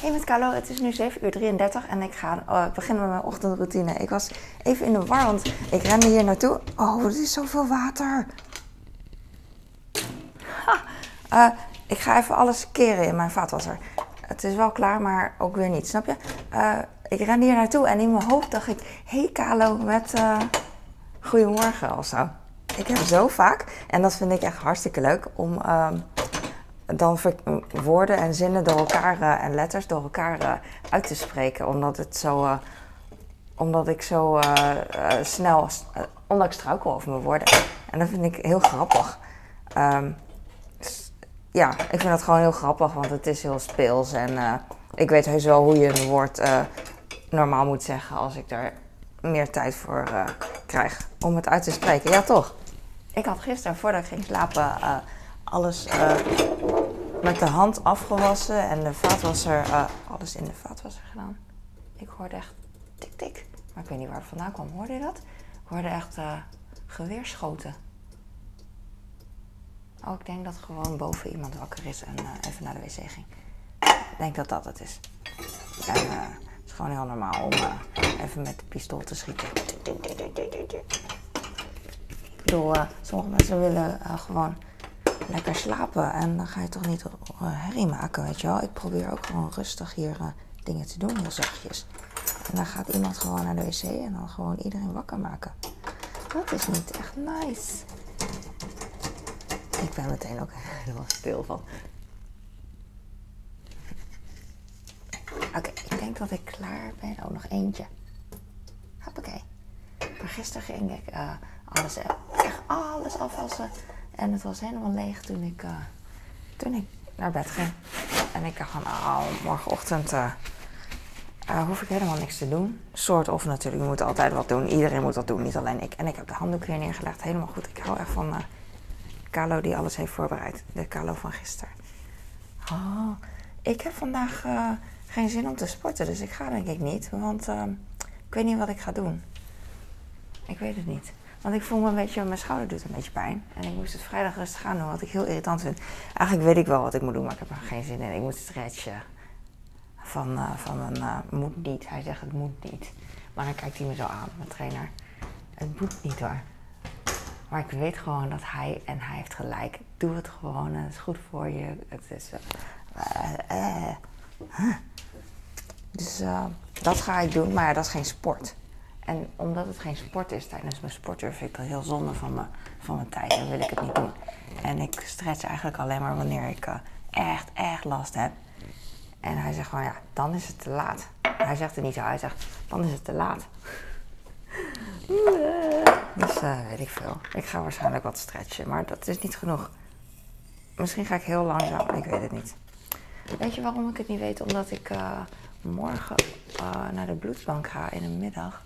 Hey met Carlo, het is nu 7 uur 33 en ik ga uh, beginnen met mijn ochtendroutine. Ik was even in de war, want ik rende hier naartoe. Oh, er is zoveel water. Uh, ik ga even alles keren in mijn vaatwasser. Het is wel klaar, maar ook weer niet, snap je? Uh, ik rende hier naartoe en in mijn hoofd dacht ik... Hey Carlo, met goedemorgen of zo. Ik heb zo vaak, en dat vind ik echt hartstikke leuk, om ehm, dan woorden en zinnen door elkaar uh, en letters door elkaar uh, uit te spreken. Omdat, het zo, uh, omdat ik zo snel, omdat ik struikel over mijn woorden. En dat vind ik heel grappig. Um, ja, ik vind dat gewoon heel grappig, want het is heel speels. En ik weet heus wel hoe je een woord normaal moet zeggen als ik daar meer tijd voor krijg om het uit te spreken. Ja, toch? Ik had gisteren, voordat ik ging slapen, alles met de hand afgewassen en de vaatwasser, uh, alles in de vaatwasser gedaan. Ik hoorde echt tik tik, maar ik weet niet waar het vandaan kwam. Hoorde je dat? Ik hoorde echt uh, geweerschoten. Oh, ik denk dat gewoon boven iemand wakker is en even naar de wc ging. Ik denk dat dat het is. En het is gewoon heel normaal om even met de pistool te schieten. Ik bedoel, sommige mensen willen gewoon lekker slapen. En dan ga je toch niet uh, herrie maken, weet je wel. Ik probeer ook gewoon rustig hier uh, dingen te doen, heel zachtjes. En dan gaat iemand gewoon naar de wc en dan gewoon iedereen wakker maken. Dat is niet echt nice. Ik ben meteen ook helemaal stil van. Oké, ik denk dat ik klaar ben. Oh, nog eentje. Hoppakee. Maar gisteren ging ik uh, alles, echt alles afwassen. En het was helemaal leeg toen ik, uh, toen ik naar bed ging. En ik dacht van, oh, morgenochtend uh, uh, hoef ik helemaal niks te doen. Soort of natuurlijk, je moet altijd wat doen. Iedereen moet wat doen, niet alleen ik. En ik heb de handdoek weer neergelegd, helemaal goed. Ik hou echt van Carlo die alles heeft voorbereid. De Carlo van gisteren. Oh, ik heb vandaag geen zin om te sporten, dus ik ga denk ik niet. Want ik weet niet wat ik ga doen. Ik weet het niet. Want ik voel me een beetje, mijn schouder doet een beetje pijn. En ik moest het vrijdag rustig gaan doen, wat ik heel irritant vind. Eigenlijk weet ik wel wat ik moet doen, maar ik heb er geen zin in. Ik moet stretchen. Van, uh, van een uh, moet niet. Hij zegt het moet niet. Maar dan kijkt hij me zo aan, mijn trainer. Het moet niet hoor. Maar ik weet gewoon dat hij, en hij heeft gelijk, doe het gewoon. Het is goed voor je. Het is. Uh, dus dat ga ik doen, maar dat is geen sport. En omdat het geen sport is tijdens mijn sportuur, vind ik dat heel zonde van, me, van mijn tijd. En wil ik het niet doen. En ik stretch eigenlijk alleen maar wanneer ik uh, echt, echt last heb. En hij zegt gewoon, ja, dan is het te laat. Hij zegt het niet zo, hij zegt, dan is het te laat. Dus uh, weet ik veel. Ik ga waarschijnlijk wat stretchen, maar dat is niet genoeg. Misschien ga ik heel langzaam, ik weet het niet. Weet je waarom ik het niet weet? Omdat ik uh, morgen naar de bloedbank ga in de middag.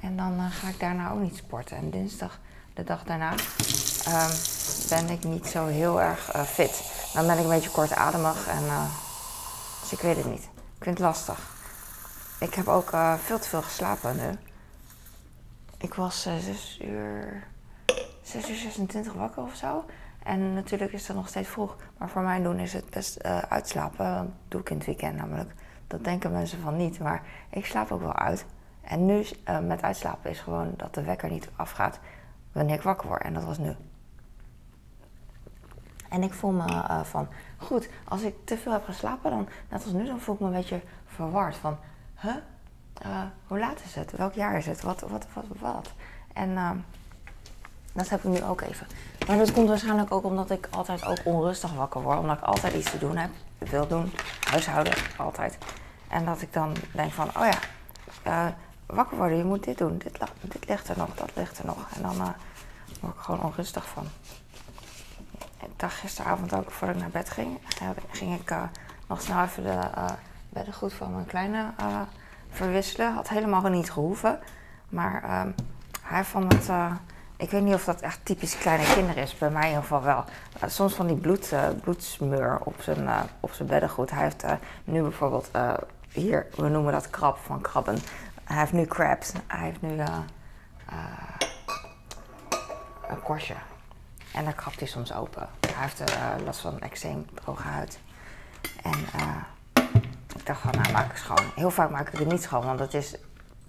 En dan uh, ga ik daarna ook niet sporten. En dinsdag, de dag daarna, uh, ben ik niet zo heel erg uh, fit. Dan ben ik een beetje kortademig en uh, dus ik weet het niet. Ik vind het lastig. Ik heb ook veel te veel geslapen nu. Ik was 6 uur, 6 uur 26 wakker of zo. En natuurlijk is dat nog steeds vroeg. Maar voor mijn doen is het best uitslapen. Dat doe ik in het weekend namelijk. Dat denken mensen van niet. Maar ik slaap ook wel uit. En nu uh, met uitslapen is gewoon dat de wekker niet afgaat wanneer ik wakker word. En dat was nu. En ik voel me uh, van, goed, als ik te veel heb geslapen, dan, net als nu, dan voel ik me een beetje verward. Van, huh? Uh, hoe laat is het? Welk jaar is het? Wat, wat, wat, wat? En dat heb ik nu ook even. Maar dat komt waarschijnlijk ook omdat ik altijd ook onrustig wakker word. Omdat ik altijd iets te doen heb. Wil doen. Huishouden. Altijd. En dat ik dan denk van, oh ja, wakker worden, je moet dit doen, dit, dit ligt er nog, dat ligt er nog. En dan uh, word ik gewoon onrustig van. Ik dacht gisteravond ook, voordat ik naar bed ging, uh, ging ik uh, nog snel even de beddengoed van mijn kleine verwisselen. Had helemaal niet gehoeven. Maar ehm, hij vond het, ik weet niet of dat echt typisch kleine kinderen is, bij mij in ieder geval wel. soms van die bloed, bloedsmeur op zijn, op zijn beddengoed. Hij heeft nu bijvoorbeeld hier, we noemen dat krab van krabben. Hij heeft nu crabs. Hij heeft nu uh, uh, een korstje. En daar krabt hij soms open. Hij heeft uh, last van eczeem, droge huid. En ik dacht van, nou maak ik schoon. Heel vaak maak ik het niet schoon, want het is,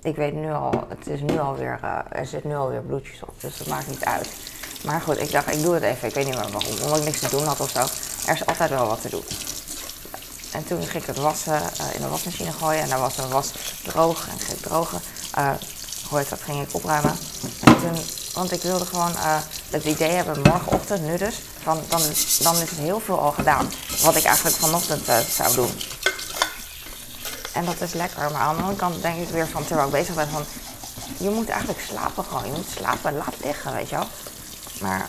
ik weet nu al, het is nu alweer, er zit nu alweer bloedjes op, dus dat maakt niet uit. Maar goed, ik dacht, ik doe het even. Ik weet niet meer waarom, omdat ik niks te doen had of zo. Er is altijd wel wat te doen. En toen ging ik het wassen, in de wasmachine gooien en daar was een was droog en ging drogen. Uh, dat ging ik opruimen. Want ik wilde gewoon het idee hebben, morgenochtend, nu dus, van dan, dan is het heel veel al gedaan. Wat ik eigenlijk vanochtend zou doen. En dat is lekker. Maar aan de andere kant denk ik weer van, terwijl ik bezig ben, van je moet eigenlijk slapen gewoon. Je moet slapen, laat liggen, weet je wel. Maar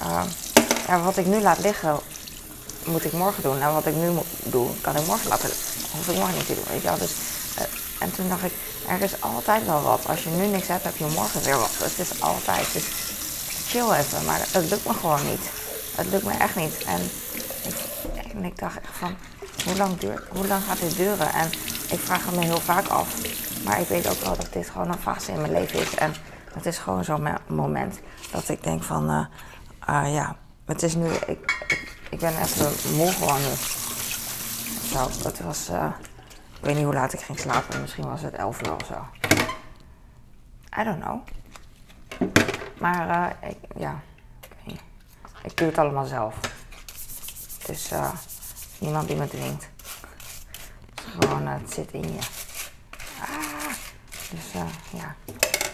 ja, wat ik nu laat liggen, moet ik morgen doen. En wat ik nu doe, kan ik morgen laten. Hoef ik morgen niet te doen, weet je wel. Dus, en toen dacht ik, er is altijd wel wat. Als je nu niks hebt, heb je morgen weer wat. Het is altijd. Dus chill even. Maar het lukt me gewoon niet. Het lukt me echt niet. En ik, en ik dacht echt van, hoe lang, duurt, hoe lang gaat dit duren? En ik vraag het me heel vaak af. Maar ik weet ook wel dat dit gewoon een fase in mijn leven is. En het is gewoon zo'n moment dat ik denk van, uh, ja, het is nu, ik, ik, ben even moe gewoon nu. Zo, het was, uh, ik weet niet hoe laat ik ging slapen. Misschien was het 11 uur of zo. I don't know. Maar uh, ik, ja, ik doe het allemaal zelf. Dus uh, niemand die me dwingt. Gewoon, het zit in je. Ah, dus ja.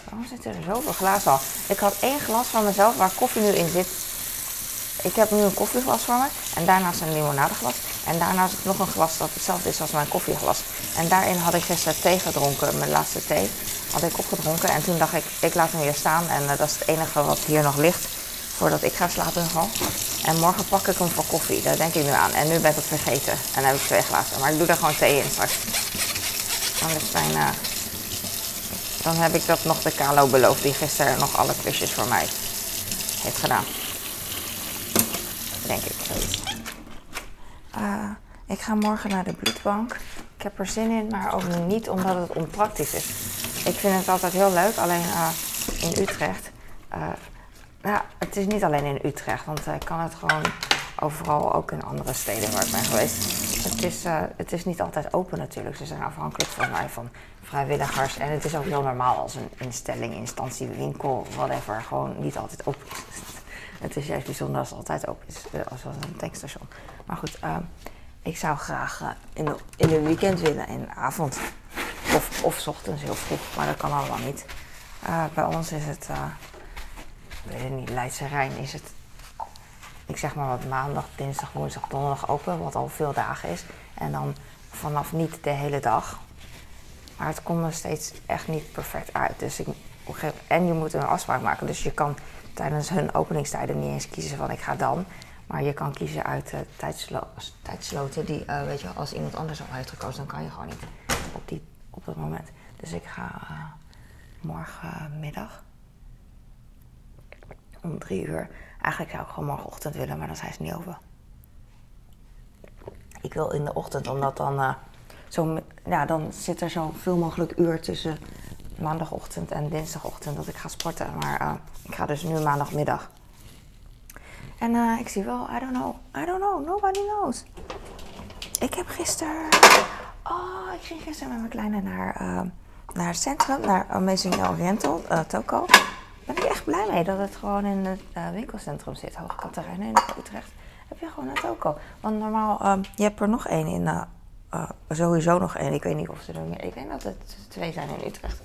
Waarom zitten er zoveel glazen al? Ik had één glas van mezelf waar koffie nu in zit ik heb nu een koffieglas voor me en daarnaast een limonadeglas. En daarnaast nog een glas dat hetzelfde is als mijn koffieglas. En daarin had ik gisteren thee gedronken, mijn laatste thee had ik opgedronken. En toen dacht ik, ik laat hem hier staan en uh, dat is het enige wat hier nog ligt voordat ik ga slapen gewoon. En morgen pak ik hem voor koffie, daar denk ik nu aan. En nu ben ik het vergeten en heb ik twee glazen. Maar ik doe daar gewoon thee in straks. Dan, is mijn, uh, dan heb ik dat nog de Kalo beloofd, die gisteren nog alle quizjes voor mij heeft gedaan denk ik. Uh, ik ga morgen naar de bloedbank. Ik heb er zin in, maar ook niet omdat het onpraktisch is. Ik vind het altijd heel leuk, alleen uh, in Utrecht. Uh, het is niet alleen in Utrecht, want ik kan het gewoon overal ook in andere steden waar ik ben geweest. Het is, het is niet altijd open natuurlijk. Ze zijn afhankelijk van mij van vrijwilligers. En het is ook heel normaal als een instelling, instantie, winkel, whatever, gewoon niet altijd open is. Het is juist bijzonder als het altijd open is, eh, als een tankstation. Maar goed, uh, ik zou graag uh, in, de, in weekend willen, in de avond. Of, of ochtends heel vroeg, maar dat kan allemaal niet. Bij ons is het, ik weet het niet, Leidse Rijn is het, ik zeg maar wat maandag, dinsdag, woensdag, donderdag open, wat al veel dagen is. En dan vanaf niet de hele dag. Maar het komt er steeds echt niet perfect uit. Dus ik, en je moet een afspraak maken, dus je kan tijdens hun openingstijden niet eens kiezen van ik ga dan. Maar je kan kiezen uit uh, tijdslo tijdsloten die, uh, weet je, als iemand anders al heeft gekozen, dan kan je gewoon niet op, die, op dat moment. Dus ik ga uh, morgenmiddag om drie uur. Eigenlijk zou ik gewoon morgenochtend willen, maar dan zijn ze niet over. Ik wil in de ochtend, omdat dan, zo, ja, dan zit er zoveel mogelijk uur tussen maandagochtend en dinsdagochtend dat ik ga sporten. Maar uh, ik ga dus nu maandagmiddag. En uh, ik zie wel, I don't know, I don't know, nobody knows. Ik heb gisteren, oh, ik ging gisteren met mijn kleine naar, uh, naar het centrum, naar Amazing Oriental, Toko. Daar ben ik echt blij mee dat het gewoon in het winkelcentrum zit, Hoge Katerijnen in Utrecht. Heb je gewoon een Toko. Want normaal, je hebt er nog één in, sowieso nog één. Ik weet niet of ze er meer, ik denk dat het twee zijn in Utrecht.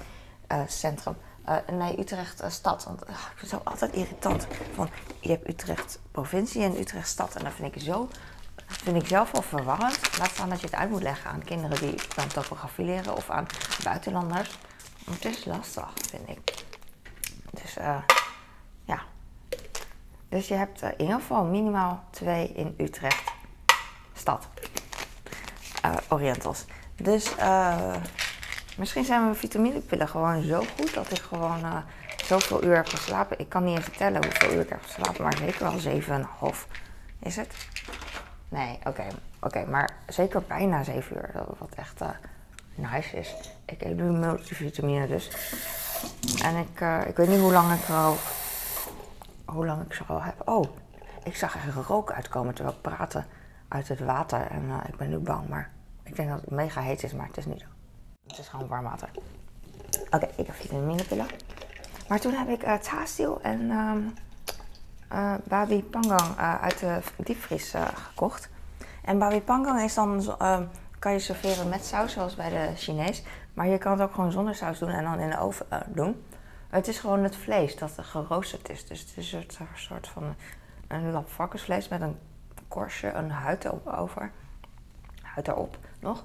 Uh, centrum. Uh, nee, Utrecht uh, stad. Want ik vind het zo altijd irritant. Van, je hebt Utrecht provincie en Utrecht stad. En dat vind ik zo vind ik zelf wel verwarrend. Laat staan dat je het uit moet leggen aan kinderen die dan topografie leren of aan buitenlanders. het is lastig, vind ik. Dus ja. Dus je hebt in ieder geval minimaal twee in Utrecht stad. Orientals. Dus eh Misschien zijn mijn vitaminepillen gewoon zo goed dat ik gewoon uh, zoveel uur heb geslapen. Ik kan niet eens vertellen hoeveel uur ik heb geslapen, maar zeker wel 7,5. Is het? Nee, oké. Oké, maar zeker bijna 7 uur. Wat echt uh, nice is. Ik eet nu multivitamine dus. En ik, uh, ik weet niet hoe lang ik al, hoe lang ik ze al heb. Oh, ik zag echt rook uitkomen terwijl ik praatte uit het water. En ik ben nu bang, maar Ik denk dat het mega heet is, maar het is niet zo. Het is gewoon warm water. Oké, ik heb vitaminepillen. Maar toen heb ik uh, en um, babi pangang uh, uit de diepvries gekocht. En babi pangang is dan, ehm, kan je serveren met saus, zoals bij de Chinees. Maar je kan het ook gewoon zonder saus doen en dan in de oven doen. Het is gewoon het vlees dat geroosterd is. Dus het is een soort van een lap varkensvlees met een korstje, een huid over. Huid erop nog.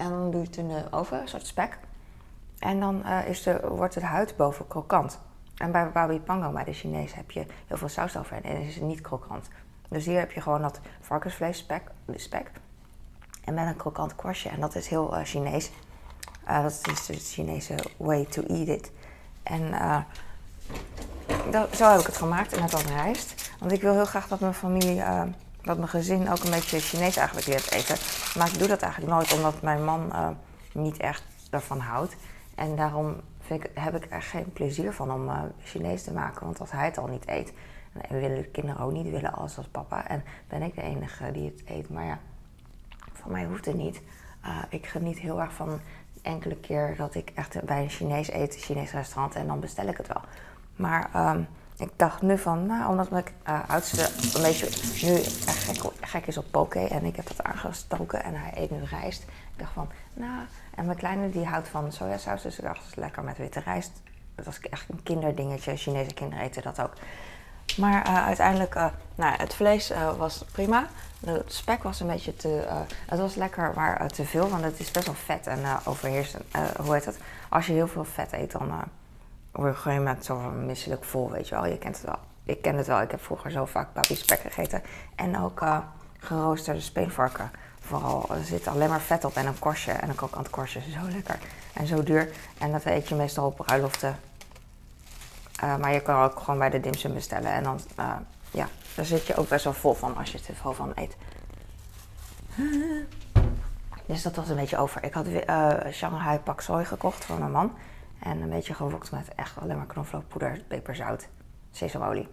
En dan doe je het in oven, een soort spek. En dan uh, is de, wordt de huid boven krokant. En bij babi pango, bij de Chinees, heb je heel veel saus over en is het niet krokant. Dus hier heb je gewoon dat varkensvlees spek, spek. En met een krokant korstje. En dat is heel uh, Chinees. Uh, dat is de Chinese way to eat it. En zo heb ik het gemaakt en met wat rijst. Want ik wil heel graag dat mijn familie, dat mijn gezin ook een beetje Chinees eigenlijk leert eten. Maar ik doe dat eigenlijk nooit, omdat mijn man niet echt ervan houdt. En daarom ik, heb ik er geen plezier van om uh, Chinees te maken. Want als hij het al niet eet, en willen de kinderen ook niet, willen alles als papa. En ben ik de enige die het eet. Maar ja, van mij hoeft het niet. Uh, ik geniet heel erg van enkele keer dat ik echt bij een Chinees eet, een Chinees restaurant, en dan bestel ik het wel. Maar um, ik dacht nu van, nou, omdat mijn uh, oudste een beetje nu echt gek, gek, is op poke en ik heb dat aangestoken en hij eet nu rijst. Ik dacht van, nou, en mijn kleine die houdt van sojasaus, dus ik dacht, dat is lekker met witte rijst. Dat was echt een kinderdingetje, Chinese kinderen eten dat ook. Maar uh, uiteindelijk, nou, het vlees was prima. De spek was een beetje te. het was lekker, maar te veel, want het is best wel vet en overheersend. hoe heet het? Als je heel veel vet eet, dan word je met zo misselijk vol, weet je wel. Je kent het wel. Ik ken het wel. Ik heb vroeger zo vaak papi spek gegeten. En ook geroosterde speenvarken. Vooral, er zit alleen maar vet op en een korstje. En een krokant korstje is zo lekker. En zo duur. En dat eet je meestal op bruiloften. Uh, maar je kan ook gewoon bij de dimsum bestellen. En dan, uh, ja, daar zit je ook best wel vol van als je er te veel van eet. Dus dat was een beetje over. Ik had uh, Shanghai pak soy gekocht voor mijn man. En een beetje gewokt met echt alleen maar knoflookpoeder, peperzout, sesamolie.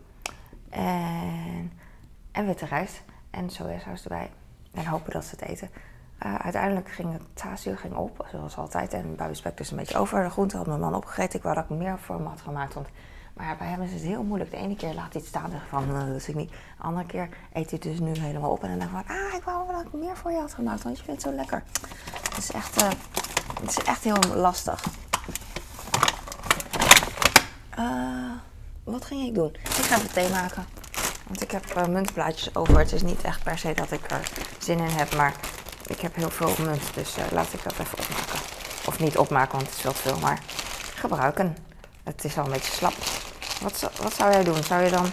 En, witte rijst en sojasaus erbij. En hopen dat ze het eten. Uh, uiteindelijk ging het tasuur ging op, zoals altijd. En bij spek dus een beetje over. De groente had mijn man opgegeten. Ik wou dat ik meer voor hem had gemaakt. Want, maar bij hem is het heel moeilijk. De ene keer laat hij het staan en van, uh, dat is ik niet. De andere keer eet hij het dus nu helemaal op. En dan denk ik van, ah, ik wou dat ik meer voor je had gemaakt. Want je vindt het zo lekker. Het is echt, uh, het is echt heel lastig. Wat ging ik doen? Ik ga even thee maken. Want ik heb uh, muntblaadjes over. Het is niet echt per se dat ik er zin in heb, maar ik heb heel veel munt. Dus uh, laat ik dat even opmaken. Of niet opmaken, want het is te veel, maar gebruiken. Het is al een beetje slap. Wat, wat zou jij doen? Zou je dan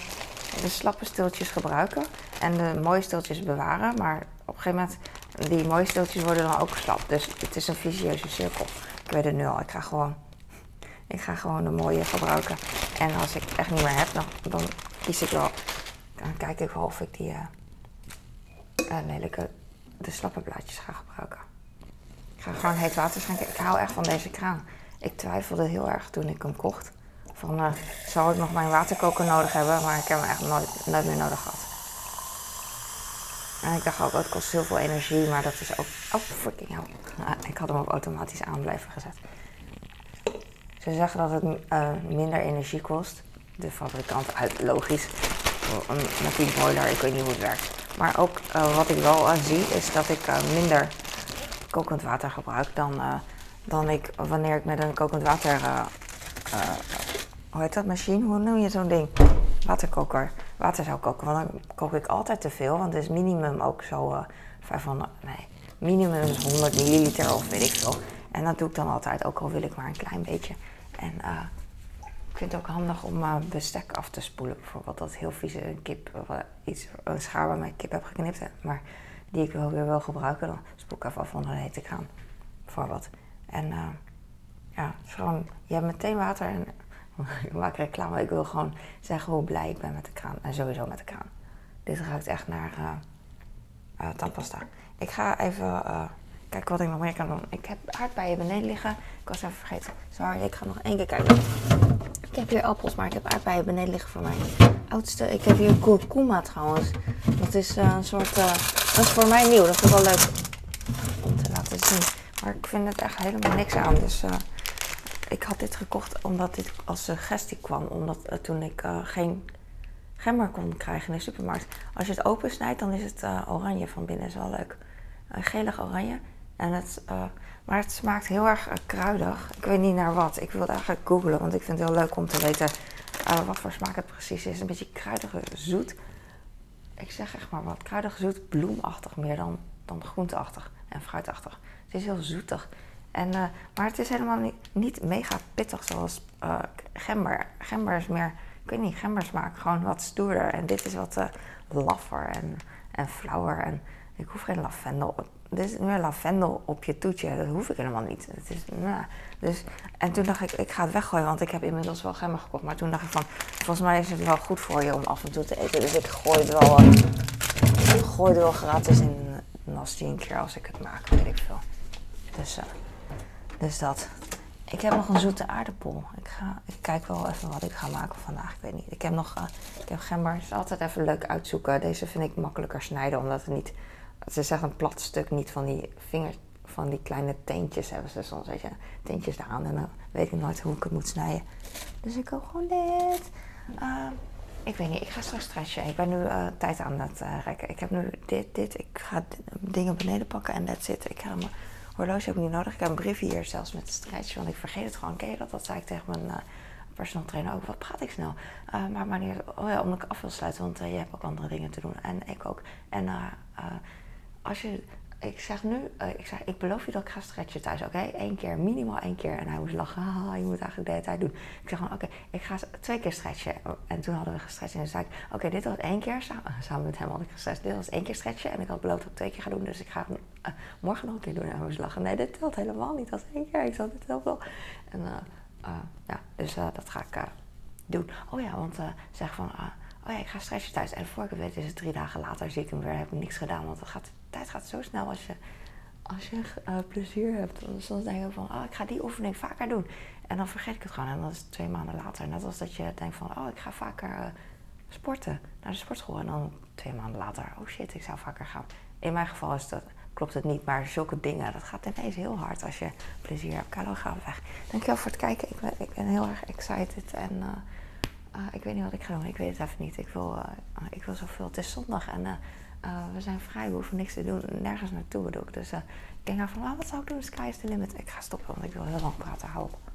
de slappe stiltjes gebruiken en de mooie stiltjes bewaren? Maar op een gegeven moment, die mooie stiltjes worden dan ook slap. Dus het is een vicieuze cirkel. Ik weet het nu al. Ik ga gewoon, ik ga gewoon de mooie gebruiken. En als ik het echt niet meer heb, dan, kies ik wel dan kijk ik wel of ik die uh, lelijke, de slappe blaadjes ga gebruiken. Ik ga gewoon heet water schenken. Ik hou echt van deze kraan. Ik twijfelde heel erg toen ik hem kocht. Van, uh, zou ik nog mijn waterkoker nodig hebben? Maar ik heb hem echt nooit, nooit meer nodig gehad. En ik dacht ook, oh, het kost heel veel energie, maar dat is ook... Oh, fucking hell. ik had hem op automatisch aan blijven gezet. Ze zeggen dat het uh, minder energie kost. De fabrikant uit, logisch een natuurlijk boiler, ik weet niet hoe het werkt. Maar ook uh, wat ik wel uh, zie is dat ik minder kokend water gebruik dan, dan ik wanneer ik met een kokend water. hoe heet dat machine? Hoe noem je zo'n ding? Waterkoker. Water zou koken. Want dan kook ik altijd te veel. Want het is minimum ook zo 500. Nee, minimum is 100 milliliter of weet ik veel. En dat doe ik dan altijd, ook al wil ik maar een klein beetje. En ik vind het ook handig om uh, bestek af te spoelen. Bijvoorbeeld dat heel vieze kip, of, iets, een schaar waar mijn kip heb geknipt. Maar die ik wel weer wil gebruiken. Dan spoel ik even af onder de hete kraan. Bijvoorbeeld. En uh, ja, gewoon, je hebt meteen water. En ik maak reclame. Ik wil gewoon zeggen hoe blij ik ben met de kraan. En sowieso met de kraan. Dit ruikt echt naar uh, tandpasta. Ik ga even kijken wat ik nog meer kan doen. Ik heb aardbeien beneden liggen. Ik was even vergeten. Sorry, ik ga nog één keer kijken. Ik heb hier appels, maar ik heb aardbeien beneden liggen voor mijn oudste. Ik heb hier kurkuma trouwens. Dat is uh, een soort. Uh, dat is voor mij nieuw. Dat is wel leuk om te laten Maar ik vind het echt helemaal niks aan. Dus uh, ik had dit gekocht omdat dit als suggestie kwam. Omdat toen ik geen gember kon krijgen in de supermarkt. Als je het open snijdt, dan is het oranje van binnen. is wel leuk. gelig oranje. En het, maar het smaakt heel erg kruidig. Ik weet niet naar wat. Ik wil eigenlijk googlen, want ik vind het heel leuk om te weten wat voor smaak het precies is. Een beetje kruidig, zoet. Ik zeg echt maar wat. Kruidig, zoet, bloemachtig meer dan, dan groenteachtig en fruitachtig. Het is heel zoetig. En, maar het is helemaal niet, mega pittig zoals gember. Gember is meer, ik weet niet, gember smaakt gewoon wat stoerder. En dit is wat laffer en, en flauwer. En ik hoef geen lavendel. Dit is meer lavendel op je toetje. Dat hoef ik helemaal niet. Het is, dus, en toen dacht ik, ik ga het weggooien, want ik heb inmiddels wel gember gekocht. Maar toen dacht ik van, volgens mij is het wel goed voor je om af en toe te eten. Dus ik gooi het wel, ik gooi het wel gratis in nasty een keer als ik het maak, weet ik veel. Dus, uh, dus dat. Ik heb nog een zoete aardappel. Ik, ga, ik kijk wel even wat ik ga maken vandaag. Ik weet niet. Ik heb nog uh, ik heb gember. Het is altijd even leuk uitzoeken. Deze vind ik makkelijker snijden, omdat het niet... Het is een plat stuk, niet van die vingers, van die kleine teentjes hebben ze soms, weet je. Teentjes eraan en dan weet ik nooit hoe ik het moet snijden. Dus ik koop gewoon dit. Uh, ik weet niet, ik ga straks stretchen. Ik ben nu uh, tijd aan het uh, rekken. Ik heb nu dit, dit. Ik ga dingen beneden pakken en that's it. Ik ga mijn horloge heb ik niet nodig. Ik heb een brief hier zelfs met stretch, want ik vergeet het gewoon. Ken je dat? Dat zei ik tegen mijn personal trainer ook. Wat praat ik snel? maar wanneer, oh ja, omdat ik af wil sluiten, want je hebt ook andere dingen te doen. En ik ook. En als je ik zeg nu, uh, ik, zeg, ik beloof je dat ik ga stretchen thuis, oké? Okay? Eén keer, minimaal één keer. En hij moest lachen, je moet eigenlijk de hele tijd doen. Ik zeg gewoon, oké, ik ga twee keer stretchen. En toen hadden we gestretcht en toen zei ik, oké, dit was één keer, samen, samen, met hem had ik gestretcht. Dit was één keer stretchen en ik had beloofd dat ik twee keer ga doen. Dus ik ga uh, morgen nog een keer doen. En hij moest lachen, nee, dit telt helemaal niet als één keer. Ik zei, dit wel. En uh, ja, dus dat ga ik doen. Oh ja, want zeg van oh ja, ik ga stretchen thuis. En voor ik weet is het drie dagen later, zie ik hem weer, heb ik niks gedaan. Want het gaat, tijd gaat zo snel als je, als je uh, plezier hebt. Soms denk ik van, oh, ik ga die oefening vaker doen. En dan vergeet ik het gewoon. En dan is twee maanden later. Net als dat je denkt van, oh, ik ga vaker uh, sporten. Naar de sportschool. En dan twee maanden later, oh shit, ik zou vaker gaan. In mijn geval is dat, klopt het niet. Maar zulke dingen, dat gaat ineens heel hard als je plezier hebt. Carlo, ga weg. Dankjewel voor het kijken. Ik ben, heel erg excited. En... Uh, ik weet niet wat ik ga doen. Ik weet het even niet. Ik wil, ik wil zoveel. Het is zondag en uh, we zijn vrij. We hoeven niks te doen. Nergens naartoe bedoel ik. Dus ik denk nou van, ah, wat zou ik doen? Sky is the limit. Ik ga stoppen, want ik wil heel lang praten. Hou op.